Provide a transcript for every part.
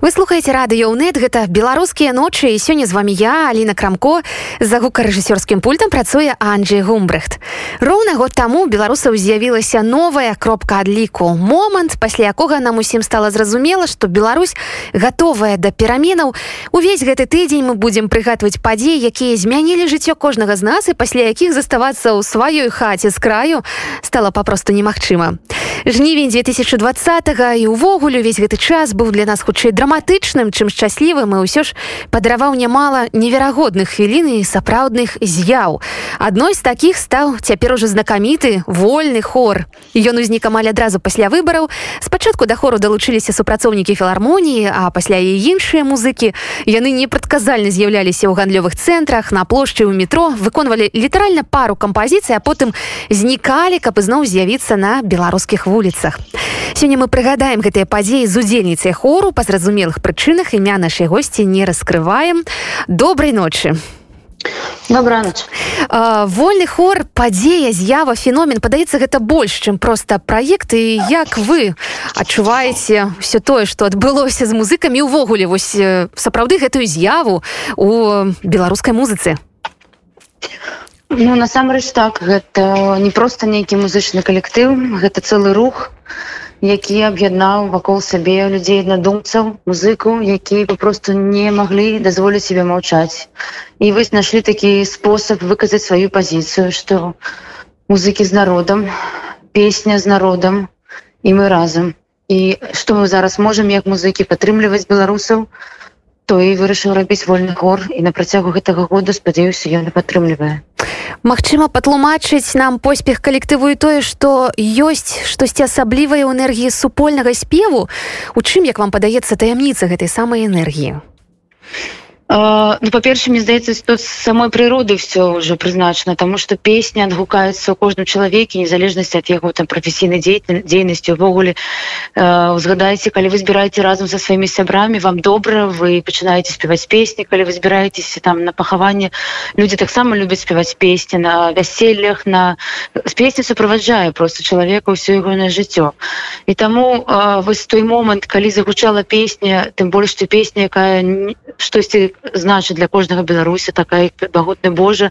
вы слухаеце радыёнет гэта беларускія ночы і сёння з вами я Аліна крамко за гукарэжысёрскім пультам працуе Анджей гумбрехт роўна год таму беларусаў з'явілася новая кропка адліку. Момант пасля якога нам усім стала зразумела што Беларусь гатовая да пераменаў. Увесь гэты тыдзень мы будзем прыгатваць падзеі якія змянілі жыццё кожнага з нас і пасля якіх заставацца ў сваёй хаце з краю стала папросту немагчыма. Жнівень 2020 і увогуле увесь гэты час быў для нас хутчэй драматычным чым шчаслівым і ўсё ж падараваў нямала неверагодных хвілін і сапраўдных з'яў. Адной з такіх стаў цяпер уже знакаміты вольны хор. Ён узнік амаль адразу пасля выбараў. Спачатку да хору далучыліся супрацоўнікі філармоніі а пасля і іншыя музыкі. Яны непрадказальна з'яўляліся ў гандлёвых цэнтрах на плошчы ў метро выконвалі літаральна пару кампазіцый а потым знікалі каб ізноў з'явіцца на беларускіх вуліцах. Сёння мы прыгадаем гэтыя падзеі з удзельніцай хору па зразумелых прычынах імя нашай госці не раскрываем. Добрай ночы. Добра ноч вольны хор падзея з'ява феномен. Падаецца гэта больш чым просто праект. І як вы адчуваеце все тое что адбылося з музыкамі увогуле вось сапраўды гэтую з'яву у беларускай музыцы. Ну насамрэч так гэта не просто нейкі музычны калектыў гэта цэлы рух які аб'яднаў вакол сабе людзей аднадумцаў музыку які попросту не маглі дазволіць себе маўчаць і вось нашлі такі спосаб выказаць сваю пазіцыю что музыкі з народам песня з народам і мы разам і што мы зараз можемм як музыкі падтрымліваць беларусаў то і вырашыў рабіць вольны гор і на працягу гэтага года спадзяюся ён падтрымлівае. Магчыма патлумачыць нам поспех калектыву і тое што ёсць штосьці асаблівае ў энергіі супольнага спеву. У чым як вам падаецца таямніца гэтай самай энергіі ну па-перша мне здаецца тут самой прыроды все уже прызначана тому что песня адгукаецца у кожным чалавеке незалежнасці ад яго там прафесійнай дзейнасці увогуле узгадайце калі вы збіраеце разам со сваімі сябрамі вам добра вы пачынаеце спяваць песні калі вы збіраецеся там на пахаванне люди таксама любяць спяваць песні на вяселлях на з песні суправаджае просто чалавека ўсё ягонае жыццё і таму вось той момант калі загучала песня тым больш ты песня якая штосьці значыць для кожнага беларуся такая багутны Божа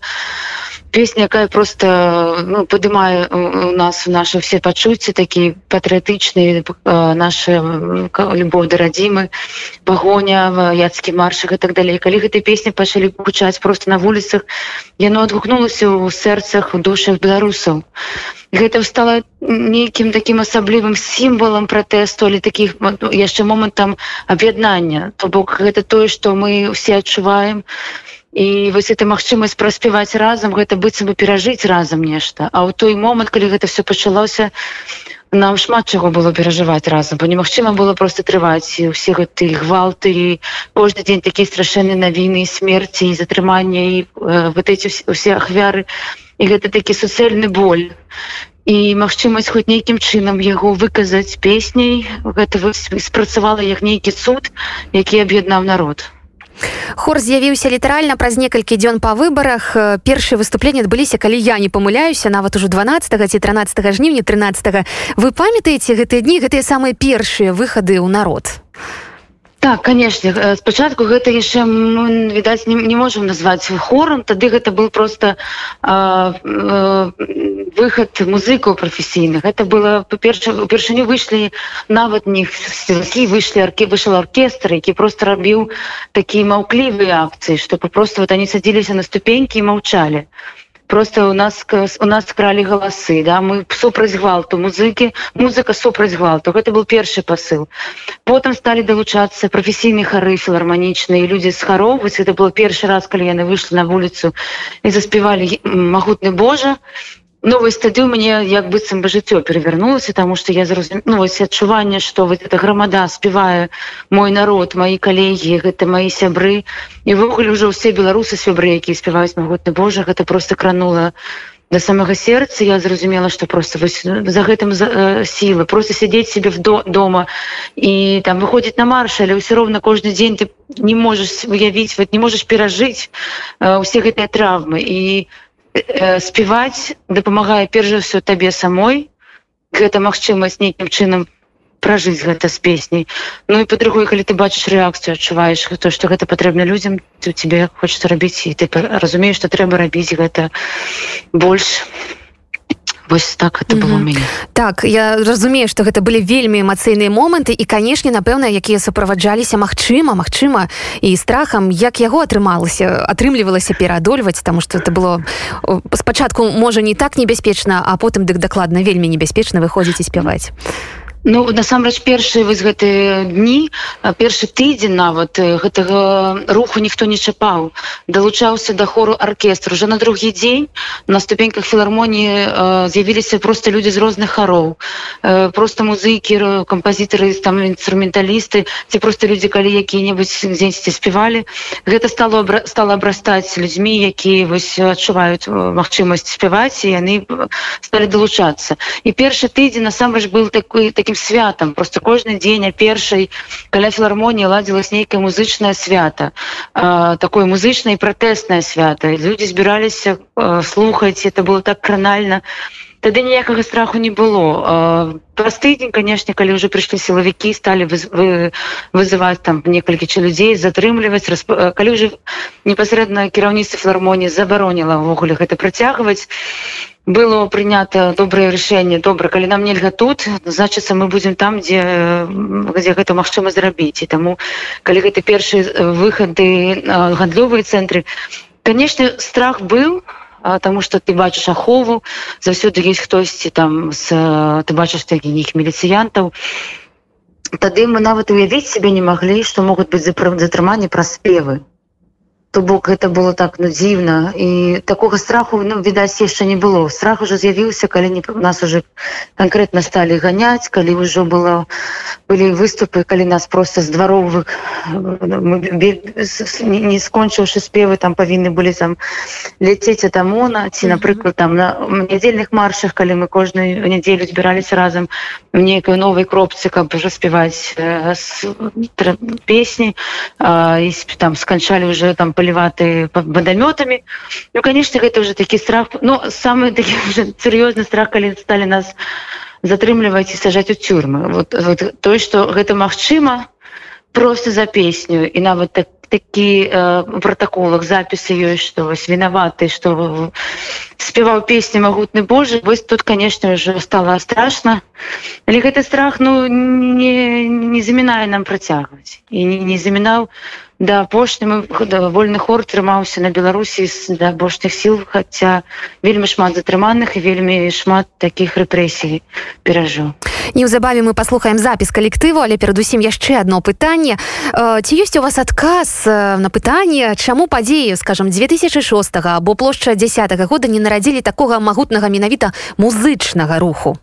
песня якая просто ну, падымае у нас у наши все пачуцці такі патрыятычныя наши любовь да радзімы пагоня яцкі маршах і так далей. Калі гэтай песні пачалі гучаць просто на вуліцах яно адгукнулася ў сэрцах у душах беларусаў. Гэта стала нейкім таким асаблівым сімвалам пратэсту але таких яшчэ момантам аб'яднання. То бок гэта тое что мы все адчуваем і вось это магчымасць праспяваць разам гэта быццам бы перажыць разам нешта а ў той момант калі гэта все пачалося нам шмат чаго было перажываць разам бо немагчыма было просто трываць усе гэты гвалты кожны дзень такія страшэнныя навіны смерці і затрымання і э, вот эти усе ахвяры і і гэта такі суцэльны боль і магчымасць хоць нейкім чынам яго выказаць песняй гэта спрацавала як нейкі цуд які аб'яднаў народ хор з'явіўся літаральна праз некалькі дзён па выбарах. Першыя выступленні адбыліся калі я не памыляюся нават ужо 12 ці 13 жніўня 13 вы памятаеце гэтыя дні гэтыя самыя першыя выхады ў народ? Так конечно э, спачатку гэта яшчэ мы відаць не, не можем назваць хором тады гэта был просто э, э, выход музыкаў прафесійных это было па-перша упершыню выйшлі нават них сілкі выйшлі аркі выйшал оркестр які просто рабіў такія маўклівыя акцыі что просто вот они садзіліся на ступенькі і маўчалі просто у нас у нас кралі галасы да мы супраць гвалту музыкі музыка супраць гвалту гэта был першы посыл. Потым сталі далучацца прафесійны хары філарманічныя людзі з хароў вось это было першы раз калі яны выйшлі на вуліцу і заспявалі магутны Божа новый стадыю мне як быццам бы жыццё перавярнулася тому что я зразум ну, адчуванне что вот эта грамада спевае мой народ мои калегі гэта мои сябры. І ввогуле уже ўсе беларусы сябры якія спяваюць магутны Божа гэта просто кранула до самага сердца я зразумела что просто вось, за гэтым за, э, сілы. Просто сядзець себе в до дома і там выходзіць на марш але ўсё роўна кожны дзень ты не можешь выявіць вот не можешь перажыць э, усе гэтыя травмы. І у спяваць дапамагае перш за ўсё табе самой гэта магчымасць нейкім чынам пражыць гэта з песняй Ну і по-другой калі ты бачыш рэакцыю адчуваеш то што гэта патрэбна людзям то тебе хочется рабіць і ты разумееш што трэба рабіць гэта больш Вось так это было мяне. Так я разумею что гэта былі вельмі эмацыйныя моманты і канешне напэўна якія суправаджаліся Мачыма Мачыма і страхам як яго атрымалася атрымлівалася пераадольваць тому что это было спачатку можа не так небяспечна а потым дык дакладна вельмі небяспечна выходзіць і спяваць Ну насамрэч першыя вось гэтыя дні першы тыдзень нават гэтага руху ніхто не чапаў. Далучаўся да хору аркестру уже на другі дзень на ступеньках філармоніі з'явіліся просто людзі з розных хароў. Просто музыкі кампазітары там інструменталісты ці просто людзі калі які-небудзь дзеньсьці спявалі. Гэта стало стала абрастаць людзьмі якія вось адчуваюць магчымасць спяваць і яны сталі далучацца. І першы тыдзень насамрэч был такой таким таким святам просто кожны дзень а першай каля філармоніі ладзілась нейкае музычнае свята э, такое музычнае пратэснае свята люди збіраліся э, слухаць это было так кранальна тады ніякага страху не было. Праз тыдзень канешне калі уже прыйшлі сілавікі сталі вы, вы, вызываць там некалькі людзей затрымліваць расп... калі уже непасрэдна кіраўніцтва філармоніі забароніла ўвогуле гэта працягваць было прынята добрае рашэнне добра калі нам нельга тут значыцца мы будзем там дзе дзе гэта магчыма зрабіць і таму калі гэта першы выхады гандлёвыя цэнтры канешне страх быў тому что ты бачыш ахову заўсёды есть хтосьці там з ты бачыш такіх міліцыянтаў. Тады мы нават уявіць себе не маглі што могуць быць затрыманні пра спевы то бок гэта было так ну дзіўна. І такога страху ну відаць яшчэ не было. Страх уже з'явіўся калі не нас уже конкретно сталі ганяць калі ўжо было былі выступы калі нас просто з дваровых не скончыўшы спевы там павінны былі там ляцець от амона ці напрыклад там на нядзельных маршах калі мы кожную нядзелю збіраліся разам в нейкай новай кропцы каб распяваць э, песні э, і там сканчалі уже там по полеваты водометами ну конечно гэта уже такі страх но ну, самый такі сур'ёзны страх калі стали нас затрымліваць і сажаць у тюрмы вот, вот той что гэта магчыма просто за песню і нават так такі э, протаколах запісы ёсць што вось вінаваты што спяваў песні магутны Божы вось тут конечно уже стало страшно. Але гэты страх ну не не замінае нам працягваць і не, не замінаў да апошнім вольны хор трымаўся на беларусі да апошніх сіл хаця вельмі шмат затрыманых і вельмі шмат таких рэпрэсій перажыў. Неўзабаве мы паслухаем запіс калектыву але перадусім яшчэ одно пытанне. Ці ёсць у вас адказ на пытанне чаму падзею скажем 2006 або плошча 10 -го года не нарадзілі такога магутнага менавіта музычнага руху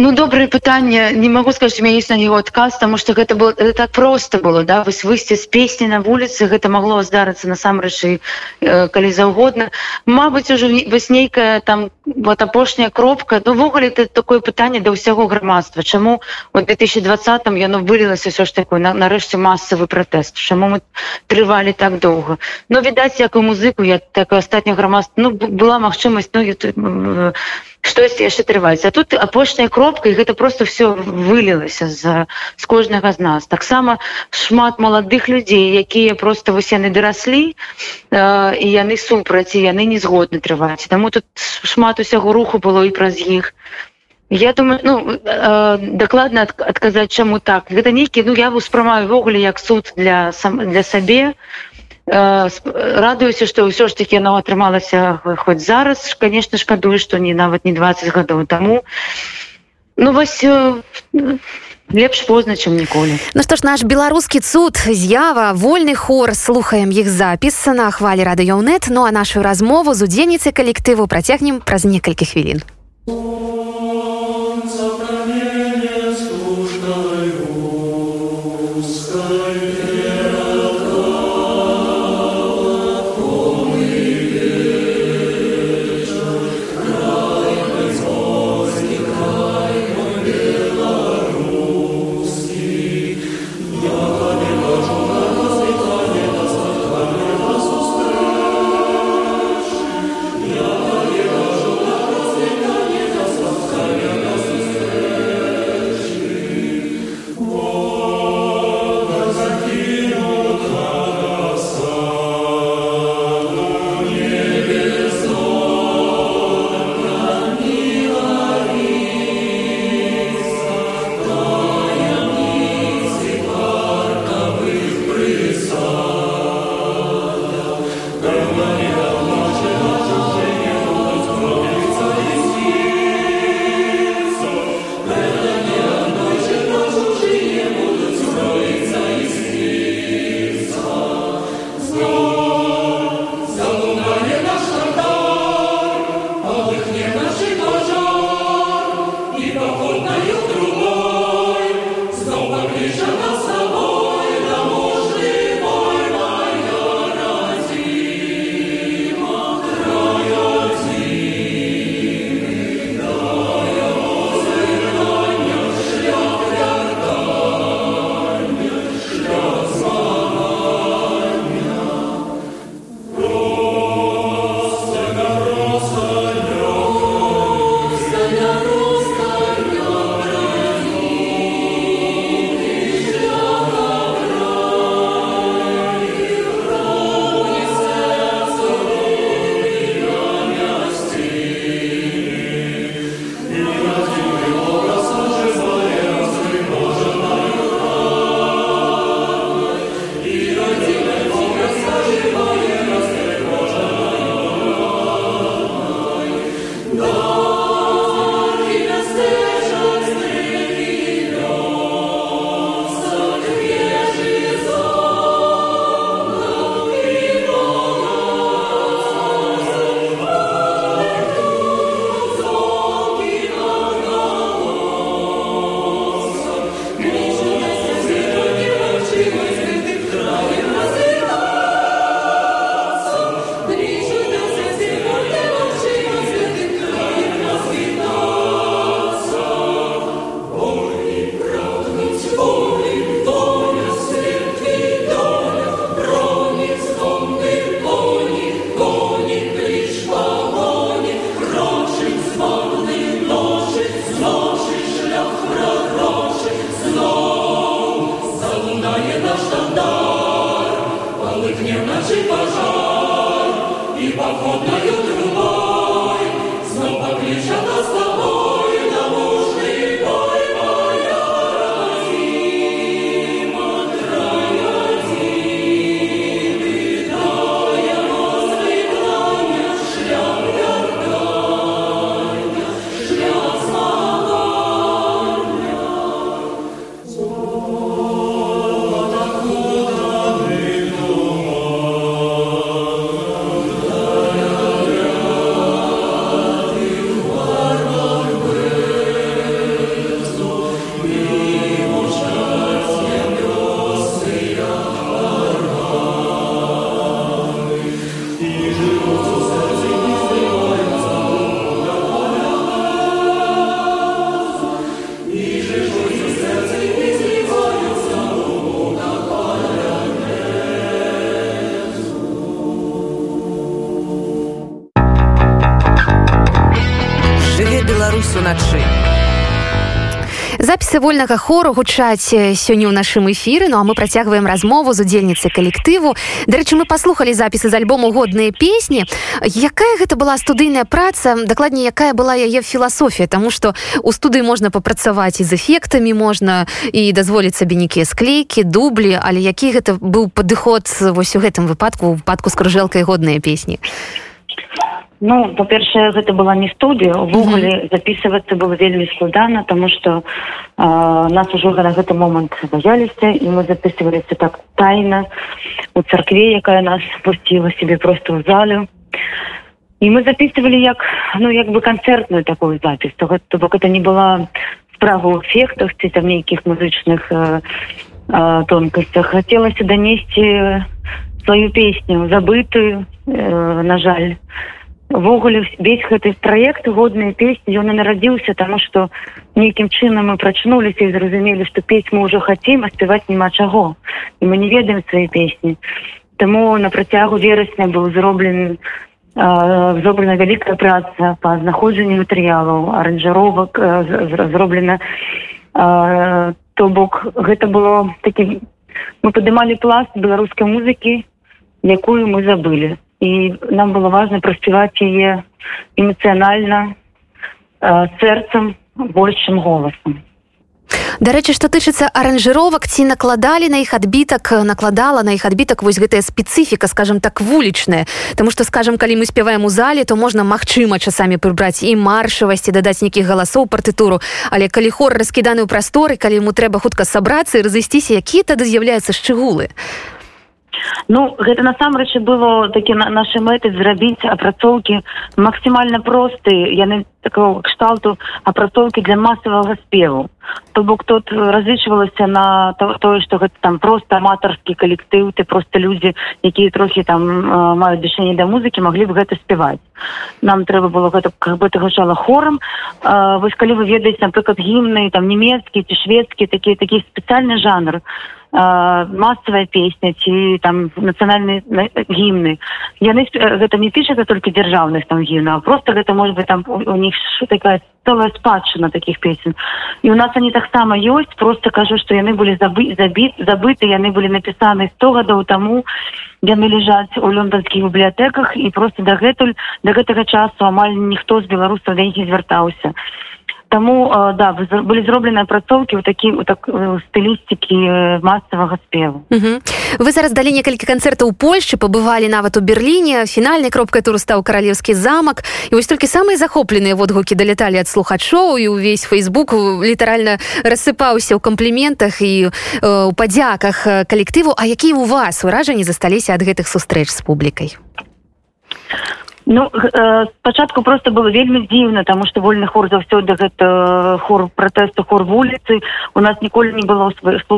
Ну добрае пытанне не могу сказать у меня есть на него адказ потому что гэта было это так просто было да вось выйсці з песні на вуліцы гэта могло здарыцца насамрэч і э, калі заўгодна Мабыць уже вось нейкая там вот апошняя кропка довогуле ну, это такое пытанне да ўсяго грамадства Чаму у 2020 яно вылілася все ж такое на, нарэшце масавы пратэст Чаму мы трывалі так доўга но відаць як у музыку я так астатня грамадства ну была магчымасць ну, штось яшчэ трываць а тут апошняя кропка і гэта просто все вылілася з з кожнага з нас таксама шмат маладых людзей якія просто вось яны дараслі э, і яны супраць яны не згодны трываць. Таму тут шмат усяго руху было і праз іх. Я думаю ну э, дакладна адказаць чаму так. Гэта нейкі ну я ўспрымаю ввогуле як суд для сам для сабе. Э, радуюся что ўсё ж таки оно атрымалася хоть зараз. Конечно шкадую что не нават не 20 гадоў тому. Ну вось э, лепш позна чым ніколі Ну што ж наш беларускі цуд з'ява вольны хор. Слухаем іх запіс на хвалі радыёнет ну а нашу размову з удзельніцай калектыву працягнем праз некалькі хвілін запісы вольнага хору гучаць сёння ў нашым эфіры. Ну а мы працягваем размову з удзельніцай калектыву. Дарэчы мы паслухали запісы з альбому годныя песні якая гэта была студыйная праца? Дакладней якая была яе філасофія? Тому что у студыі можна папрацаваць і з эфектамі можна і дазволіць сабе нейкія склейкі дублі. Але які гэта быў падыход вось у гэтым выпадку выпадку з кружэлкай годныя песні а Ну па-першае гэта была не студія увогуле mm -hmm. записывацца было вельмі складана тому что нас ужо на гэты момант баяліся і мы записываліся так тайна у царкве якая нас спусціла себе просто ў залю і мы записывалі як ну як бы канцэртную такую запіс то то бок это не была справа у эфектах ці там нейкіх музычных э, э, тонкасцях хацелася данесці сваю песню забытую э, на жаль ввогуле весь гэты проект годныя песні ён нарадзіўся тому что нейкім чынам мы прачнуліся і зразумелі что песнь мы ўжо хацім аспяваць няма чаго. І мы не ведаем свае песні Таму на працягу верасня быў зроблены зроблена вялікая праца по знаходжанню матэрыялаў аранжаровак зроблена то бок гэта было такі мы падымалі пласт беларускай музыкі якую мы забылі і нам было важно праспяваць яе эмацыянальна сэрцам большим голосам Дарэчы што тычыцца аранжыровак ці накладалі на іх адбітак накладала на іх адбітак вось гэтая спецыфіка скажем так вулічная Таму што скажем калі мы спяваем у зале то можна магчыма часамі прыбраць і маршавасці дадаць нейкіх галасоў партытуру. Але калі хор раскіданы ў прасторы калі ему трэба хутка сабрацца і разысціся якія тады з'яўляюцца шчыгулы Ну гэта насамрэч было такі на нашай мэты зрабіць апрацоўкі максімальна простыя яны такого кшталту апрацоўкі для масавага спеву. То бок тут разлічвалася на тое што гэта там просто аматарскі калектыў ты просто людзі якія трохі там маюць дышэнне да музыкі маглі б гэта спяваць. Нам трэба было гэта как бы ты гучала хорам. Вось калі вы ведаеце напрыклад гімны там нямецкі ці шведскі такі такі спецыяльны жанр масавая песня ці там нацыянальныя гімны яны гэта не пішацца толькі дзяржаўных там гімна просто гэта может быть там у них такая целая спадчына таких песен. І у нас они таксама ёсць просто кажу что яны былі забы забіт забыты яны былі напісаны 100 гадоў таму яны лежаць у лёндонскіх бібліятэках і просто дагэтуль до гэтага часу амаль ніхто з беларусаў да іх не звяртаўся Таму да былі зроблены апрацоўкі ў такі так стылістыкі масавага спеву вы зараз далі некалькі канцэртаў у Польшчы пабывалі нават у Берліне фінальнай кропкай туру стаў каралеўскі замак і вось толькі самыя захопленыя водгукі даляталі ад слухачоў і ўвесь фейсбук літаральна рассыпаўся ў кампліментах і у падзяках калектыву А якія у вас уражанні засталіся ад гэтых сустрэч з публікай Ну э, спачатку просто было вельмі дзіўна тому что вольны хор заўсёды гэта хор пратэсту хор вуліцы. У нас ніколі не было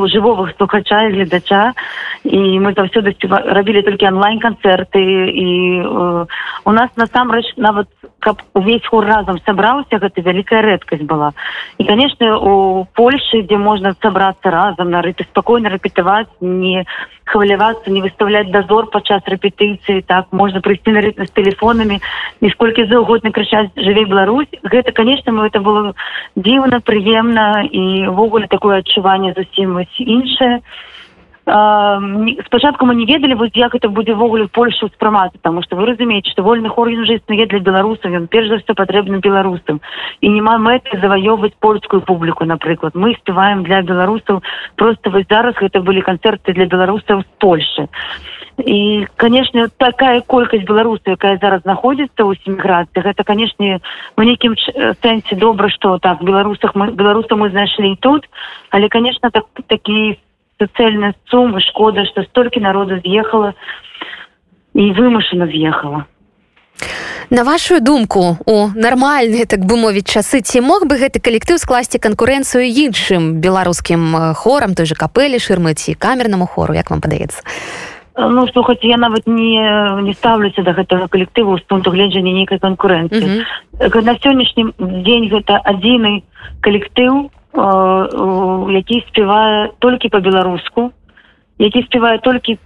жывовых слухача гледача. І мы заўсёды рабілі толькі онлайн канцэрты і э, у нас насамрэч нават каб увесь хор разам сабраўся гэта вялікая рэдкасць была. І конечно у польльше дзе можна сабрацца разам на рыты спакойна рэпетаваць не хвалявацца не выставляць дазор падчас рэпетыцыі так можна прыйсці на рытм з телефонамі нисколькі заўгодна крычаць жывей Беларусь гэта конечно мы это было дзіўна прыемна і ўвогуле такое адчуванне зусім вось іншае спачатку мы не ведалі вось як это будзе ввогуле польшу спрымацца тому что вы разумееце что вольны ён уже існуе для беларусаў ён перш за все патрэбны беларусам і няма мэты заваёўваць польскую публіку напрыклад мы спяваем для беларусаў просто вось зараз гэта былі канцэрты для беларусаў з польши і канешне такая колькасць беларусаў якая зараз знаходзіцца ў семіграцыях это канешне мы нейкім сэнсе добра что так беларусах мы беларусаў мы знайшлі тут. Але конечно так такі социальная сумма шкода что столькі народу з'ехала і вымушана з'ехала На вашу думку у нармальныя так бы мовіць часы ці мог бы гэты калектыў скласці канкурэнцыю іншым беларускім хорам той же капелі шырмы ці камернаму хору як вам падаецца? Ну слухаць я нават не не ставлюся до гэтага калектыву з пункту гледжання нейкай канкурэнцыі. Mm -hmm. на сённяшнім дзень гэта адзіны калектыў які спявае толькі по-беларуску які спявае толькі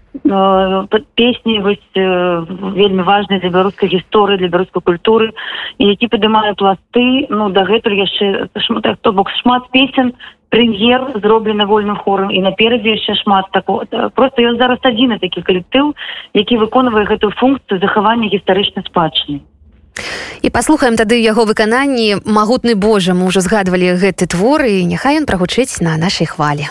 песні вось вельмі важныя для беларускай гісторыі для беларускай культуры які падымае пласты ну дагэтуль яшчэ шмат то бок шмат песен прэм'ер зроблена вольным хорам і наперадзе яшчэ шмат такого. Просто ён зараз адзіны такі калектыў які выконвае гэтую функцыю захавання гістарычнай спадчыны і паслухаем тады яго выкананні магутны Божа мы ўжо згадвалі гэты твор і няхай ён прагучыць на нашай хвалі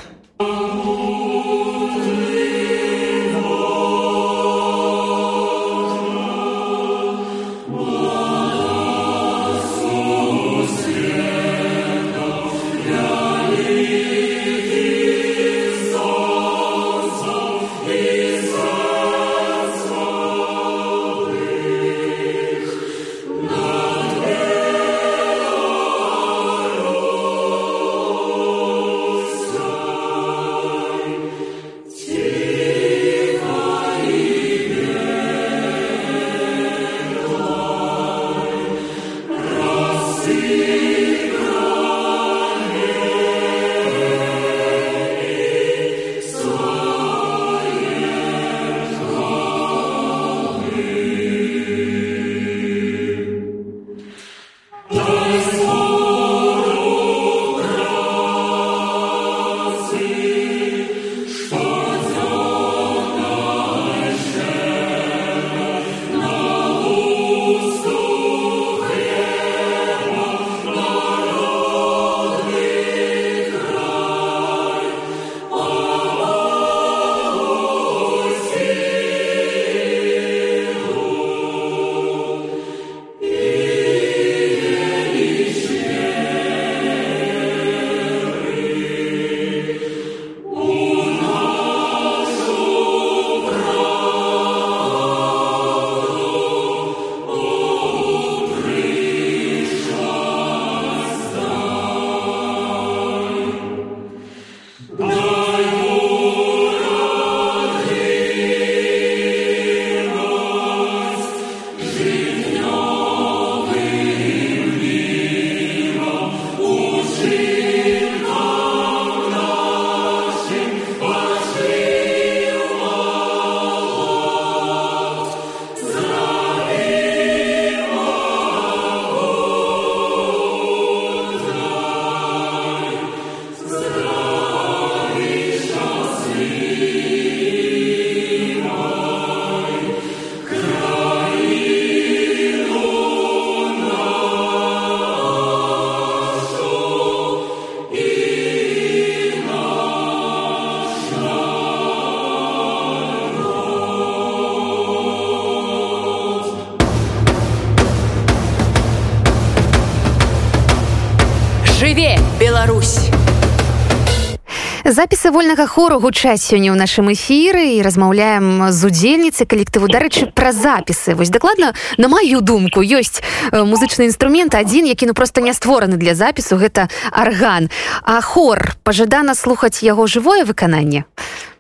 запісы вольнага хору гучаць сёння ў нашым эфіры і размаўляем з удзельніцай калектыву. Дарэчы пра запісы. Вось дакладна на маю думку ёсць музычны інструмент адзін які ну просто не створаны для запісу гэта арган. А хор пажадана слухаць яго жывое выкананне? А,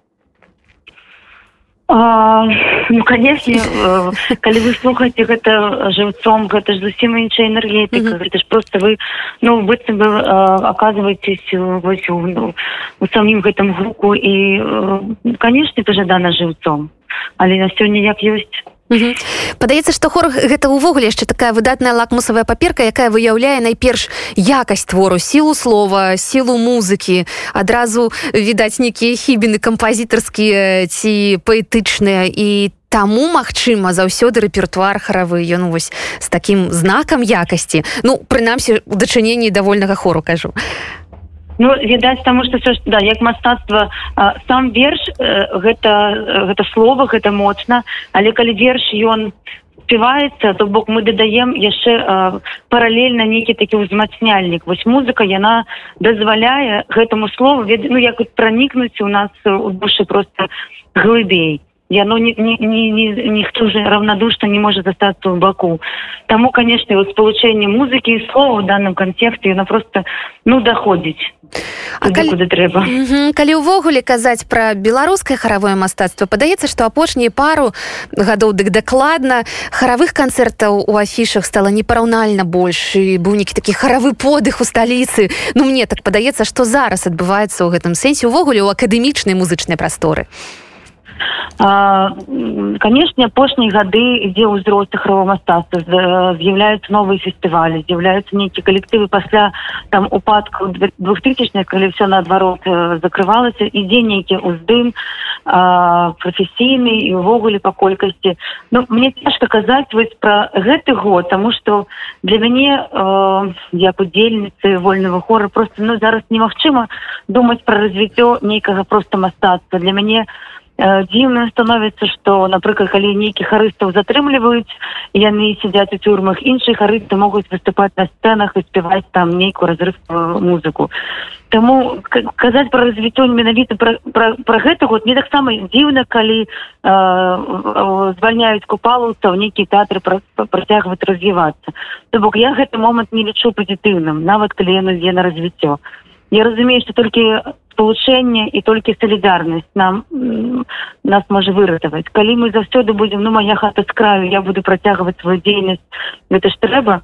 ну конечно э, калі вы слухаце гэта жыўцом гэта ж зусім іншая энергетыка mm -hmm. гэта ж просто вы ну быццам бы э, оказываетесь вось у, ну, у самім гэтым гуку і э, конечно пажадана жыўцом але на сёння як ёсць падаецца што хор гэта ўвогуле яшчэ такая выдатная лакмусавая паперка якая выяўляе найперш якасць твору сілу слова сілу музыкі. Адразу відаць нейкія хібіны кампазітарскія ці паэтычныя. І таму магчыма заўсёды рэпертуар харавы. Ён вось з такім знакам якасці. Ну прынамсі у дачыненні давольнага хору кажу. а Ну відаць таму што да як мастацтва сам верш э, гэта гэта слова гэта моцна але калі верш ён спяваецца то бок мы дадаем яшчэ паралельна нейкі такі ўзмацняльнік. Вось музыка яна дазваляе гэтаму слову ну як пранікнуць у нас у душы просто глыбей яно ні, ні, ні, ні, ніхто уже равнодушно не может остаться в баку тому конечно вот спалучэнне музыки и слова в данном контексте она просто ну доходить А калі, трэба калі ўвогуле казаць пра беларускае харавое мастацтва падаецца што апошнія пару гадоў дык дакладна харавых канцэртаў у афішах стала непараўнальна больш і быў нейкі такі харавы подых у сталіцы. Ну мне так падаецца што зараз адбываецца ў гэтым сэнсе. Увогуле ў акадэмічнай музычнай прасторы канешне апошнія гады ідзе ўзрост ахрова мастацтва з'яўляюцца новыя фестывалі з'яўляюцца нейкія калектывы пасля там упадку двухтысячных калі все наадварот закрывалася ідзе нейкі ўздым прафесійны і ўвогуле па колькасці Ну мне цяжка казаць вось пра гэты год тому что для мяне як удзельніцы вольного хора просто ну зараз немагчыма думаць пра развіццё нейкага просто мастацтва для мяне у дзіўна становіцца што напрыклад калі нейкі харыстаў затрымліваюць яны сядзяць у тюрмах іншыя харысты могуць выступаць на сцэнах і спяваць там нейкую разрывную музыку. Таму казаць пра развіццё менавіта пра гэты год мне таксама дзіўна калі э, звальняюць купалаўца ў нейкі тэатры працягваць развівацца То бок я гэты момант не лічу пазітыўным нават калі яно ідзе на развіццё Я разумею што толькі спалучэнне і толькі салідарнасць нам нас можа выратаваць калі мы заўсёды будзем ну моя хата з краю я буду працягваць сваю дзейнасць гэта ж трэба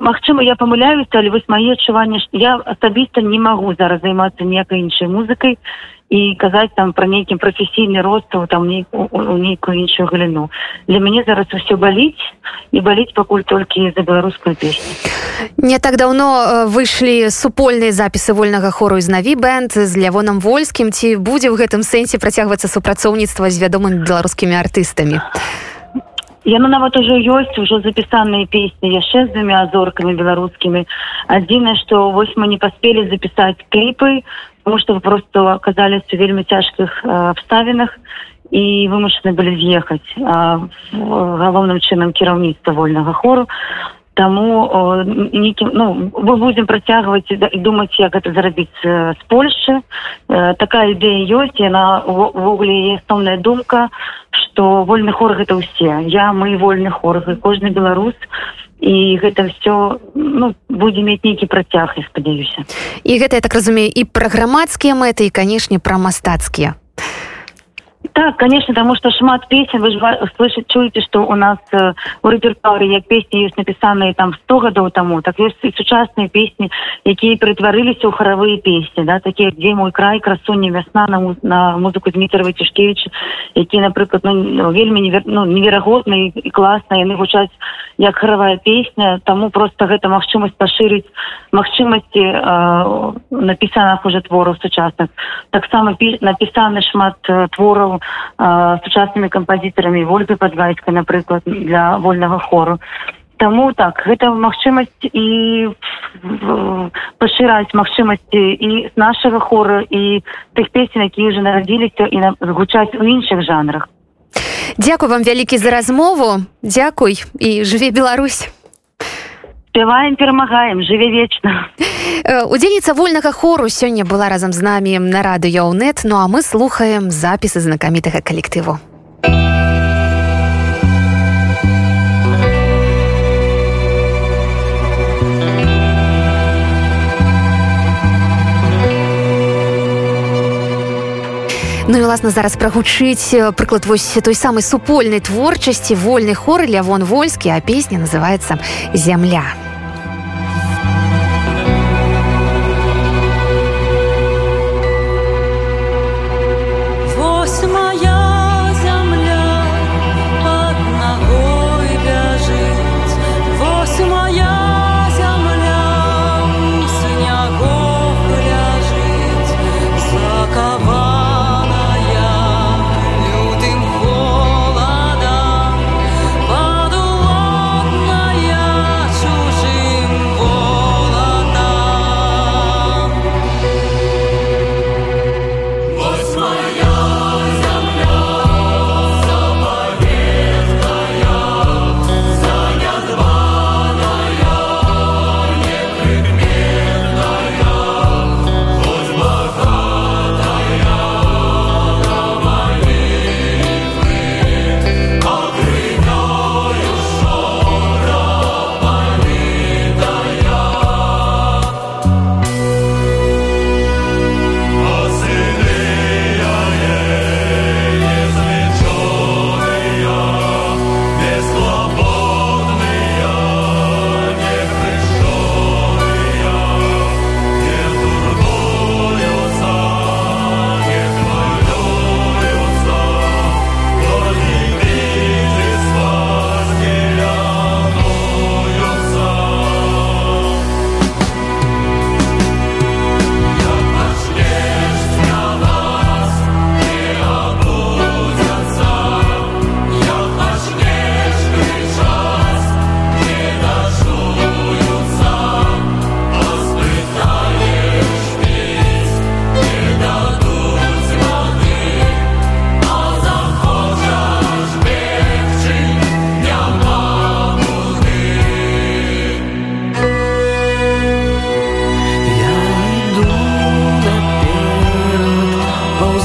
Магчыма я памыляюся але вось мае адчуванне я асабіста не магу зараз займацца ніякай іншай музыкай і казаць там пра нейкім прафесійны ростаў там ней, у, у нейкую іншую галіну для мяне зараз усё баліць і баліць пакуль толькі за беларускую песню не так давно выйшлі супольныя запісы вольнага хору з наві бэнд з лявоном вольскім. Ці будзе ў гэтым сэнсе працягвацца супрацоўніцтва з вядомымі беларускімі артыстамі? Яно нават ужо ёсць ужо запісаныя песні яшчэ з двумя азоркамі беларускімі. Адзінае што вось мы не паспелі запісаць кліпы потому что вы просто оказались в вельмі цяжкіх обставінах і вымушаны былі з'ехаць галоўным чынам кіраўніцтва вольнага хору. Таму нейкім ну мы будзем працягваць і думаць як гэта зарабіць з польшчы такая ідэя ёсць яна увогуле є асноўная думка што вольны хор гэта ўсе я мы вольны хор кожны беларус і гэта все ну, будзе мець нейкі працяг я спадзяюся. І гэта я так разумею і пра грамадскія мэты і канешне пра мастацкія Так, конечно, потому что шмат песен, вы же слышите, чуете, что у нас э, у репертуаре як песни есть написанные там 100 годов тому, так есть и сучасные песни, якие притворились у хоровые песни, да, такие, где мой край, красуня, весна на, на музыку Дмитрия Тишкевича, якие, например, ну, вельми невер, ну, невероятные и классные, они звучат як хоровая песня, тому просто это махчимость поширить, махчимости э, написанных уже творов сучасных. Так само написаны шмат э, творов сучаснымі кампазітарамі ольгай падвайскай напрыклад для вольнага хору. Таму так гэта магчымасць і пашыраць магчымасці і з нашага хора і тых песен які уже нарадзіліся і згучаць у іншых жанрах. Дякую вам вялікі за размову. Дякуй і жыве Беларусь спяваем перамагаем жыве вечна удзельніца вольнага хору сёння была разам з намі на радыёнет ну а мы слухаем запісы знакамітага калектыву. Ну і власна зараз прагучыць прыклад вось той самай супольнай творчасці вольны хор лявон вольскі а песня называется земля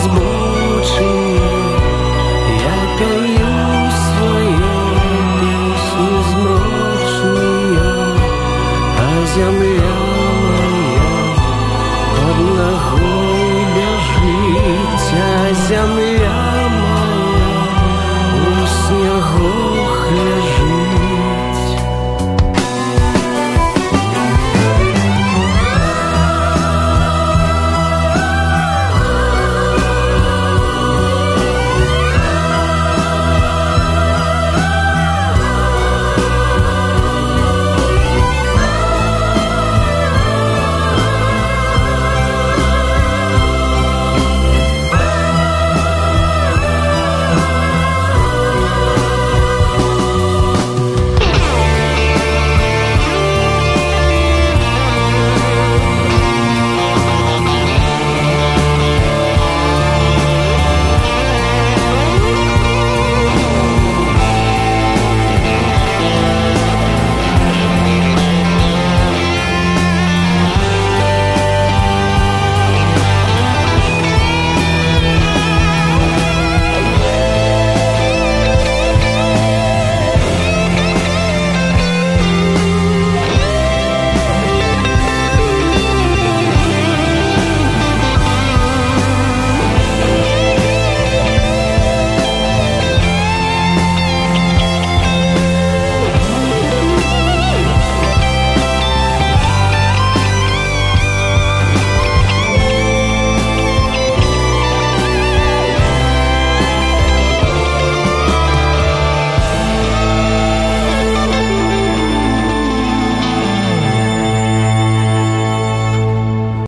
possible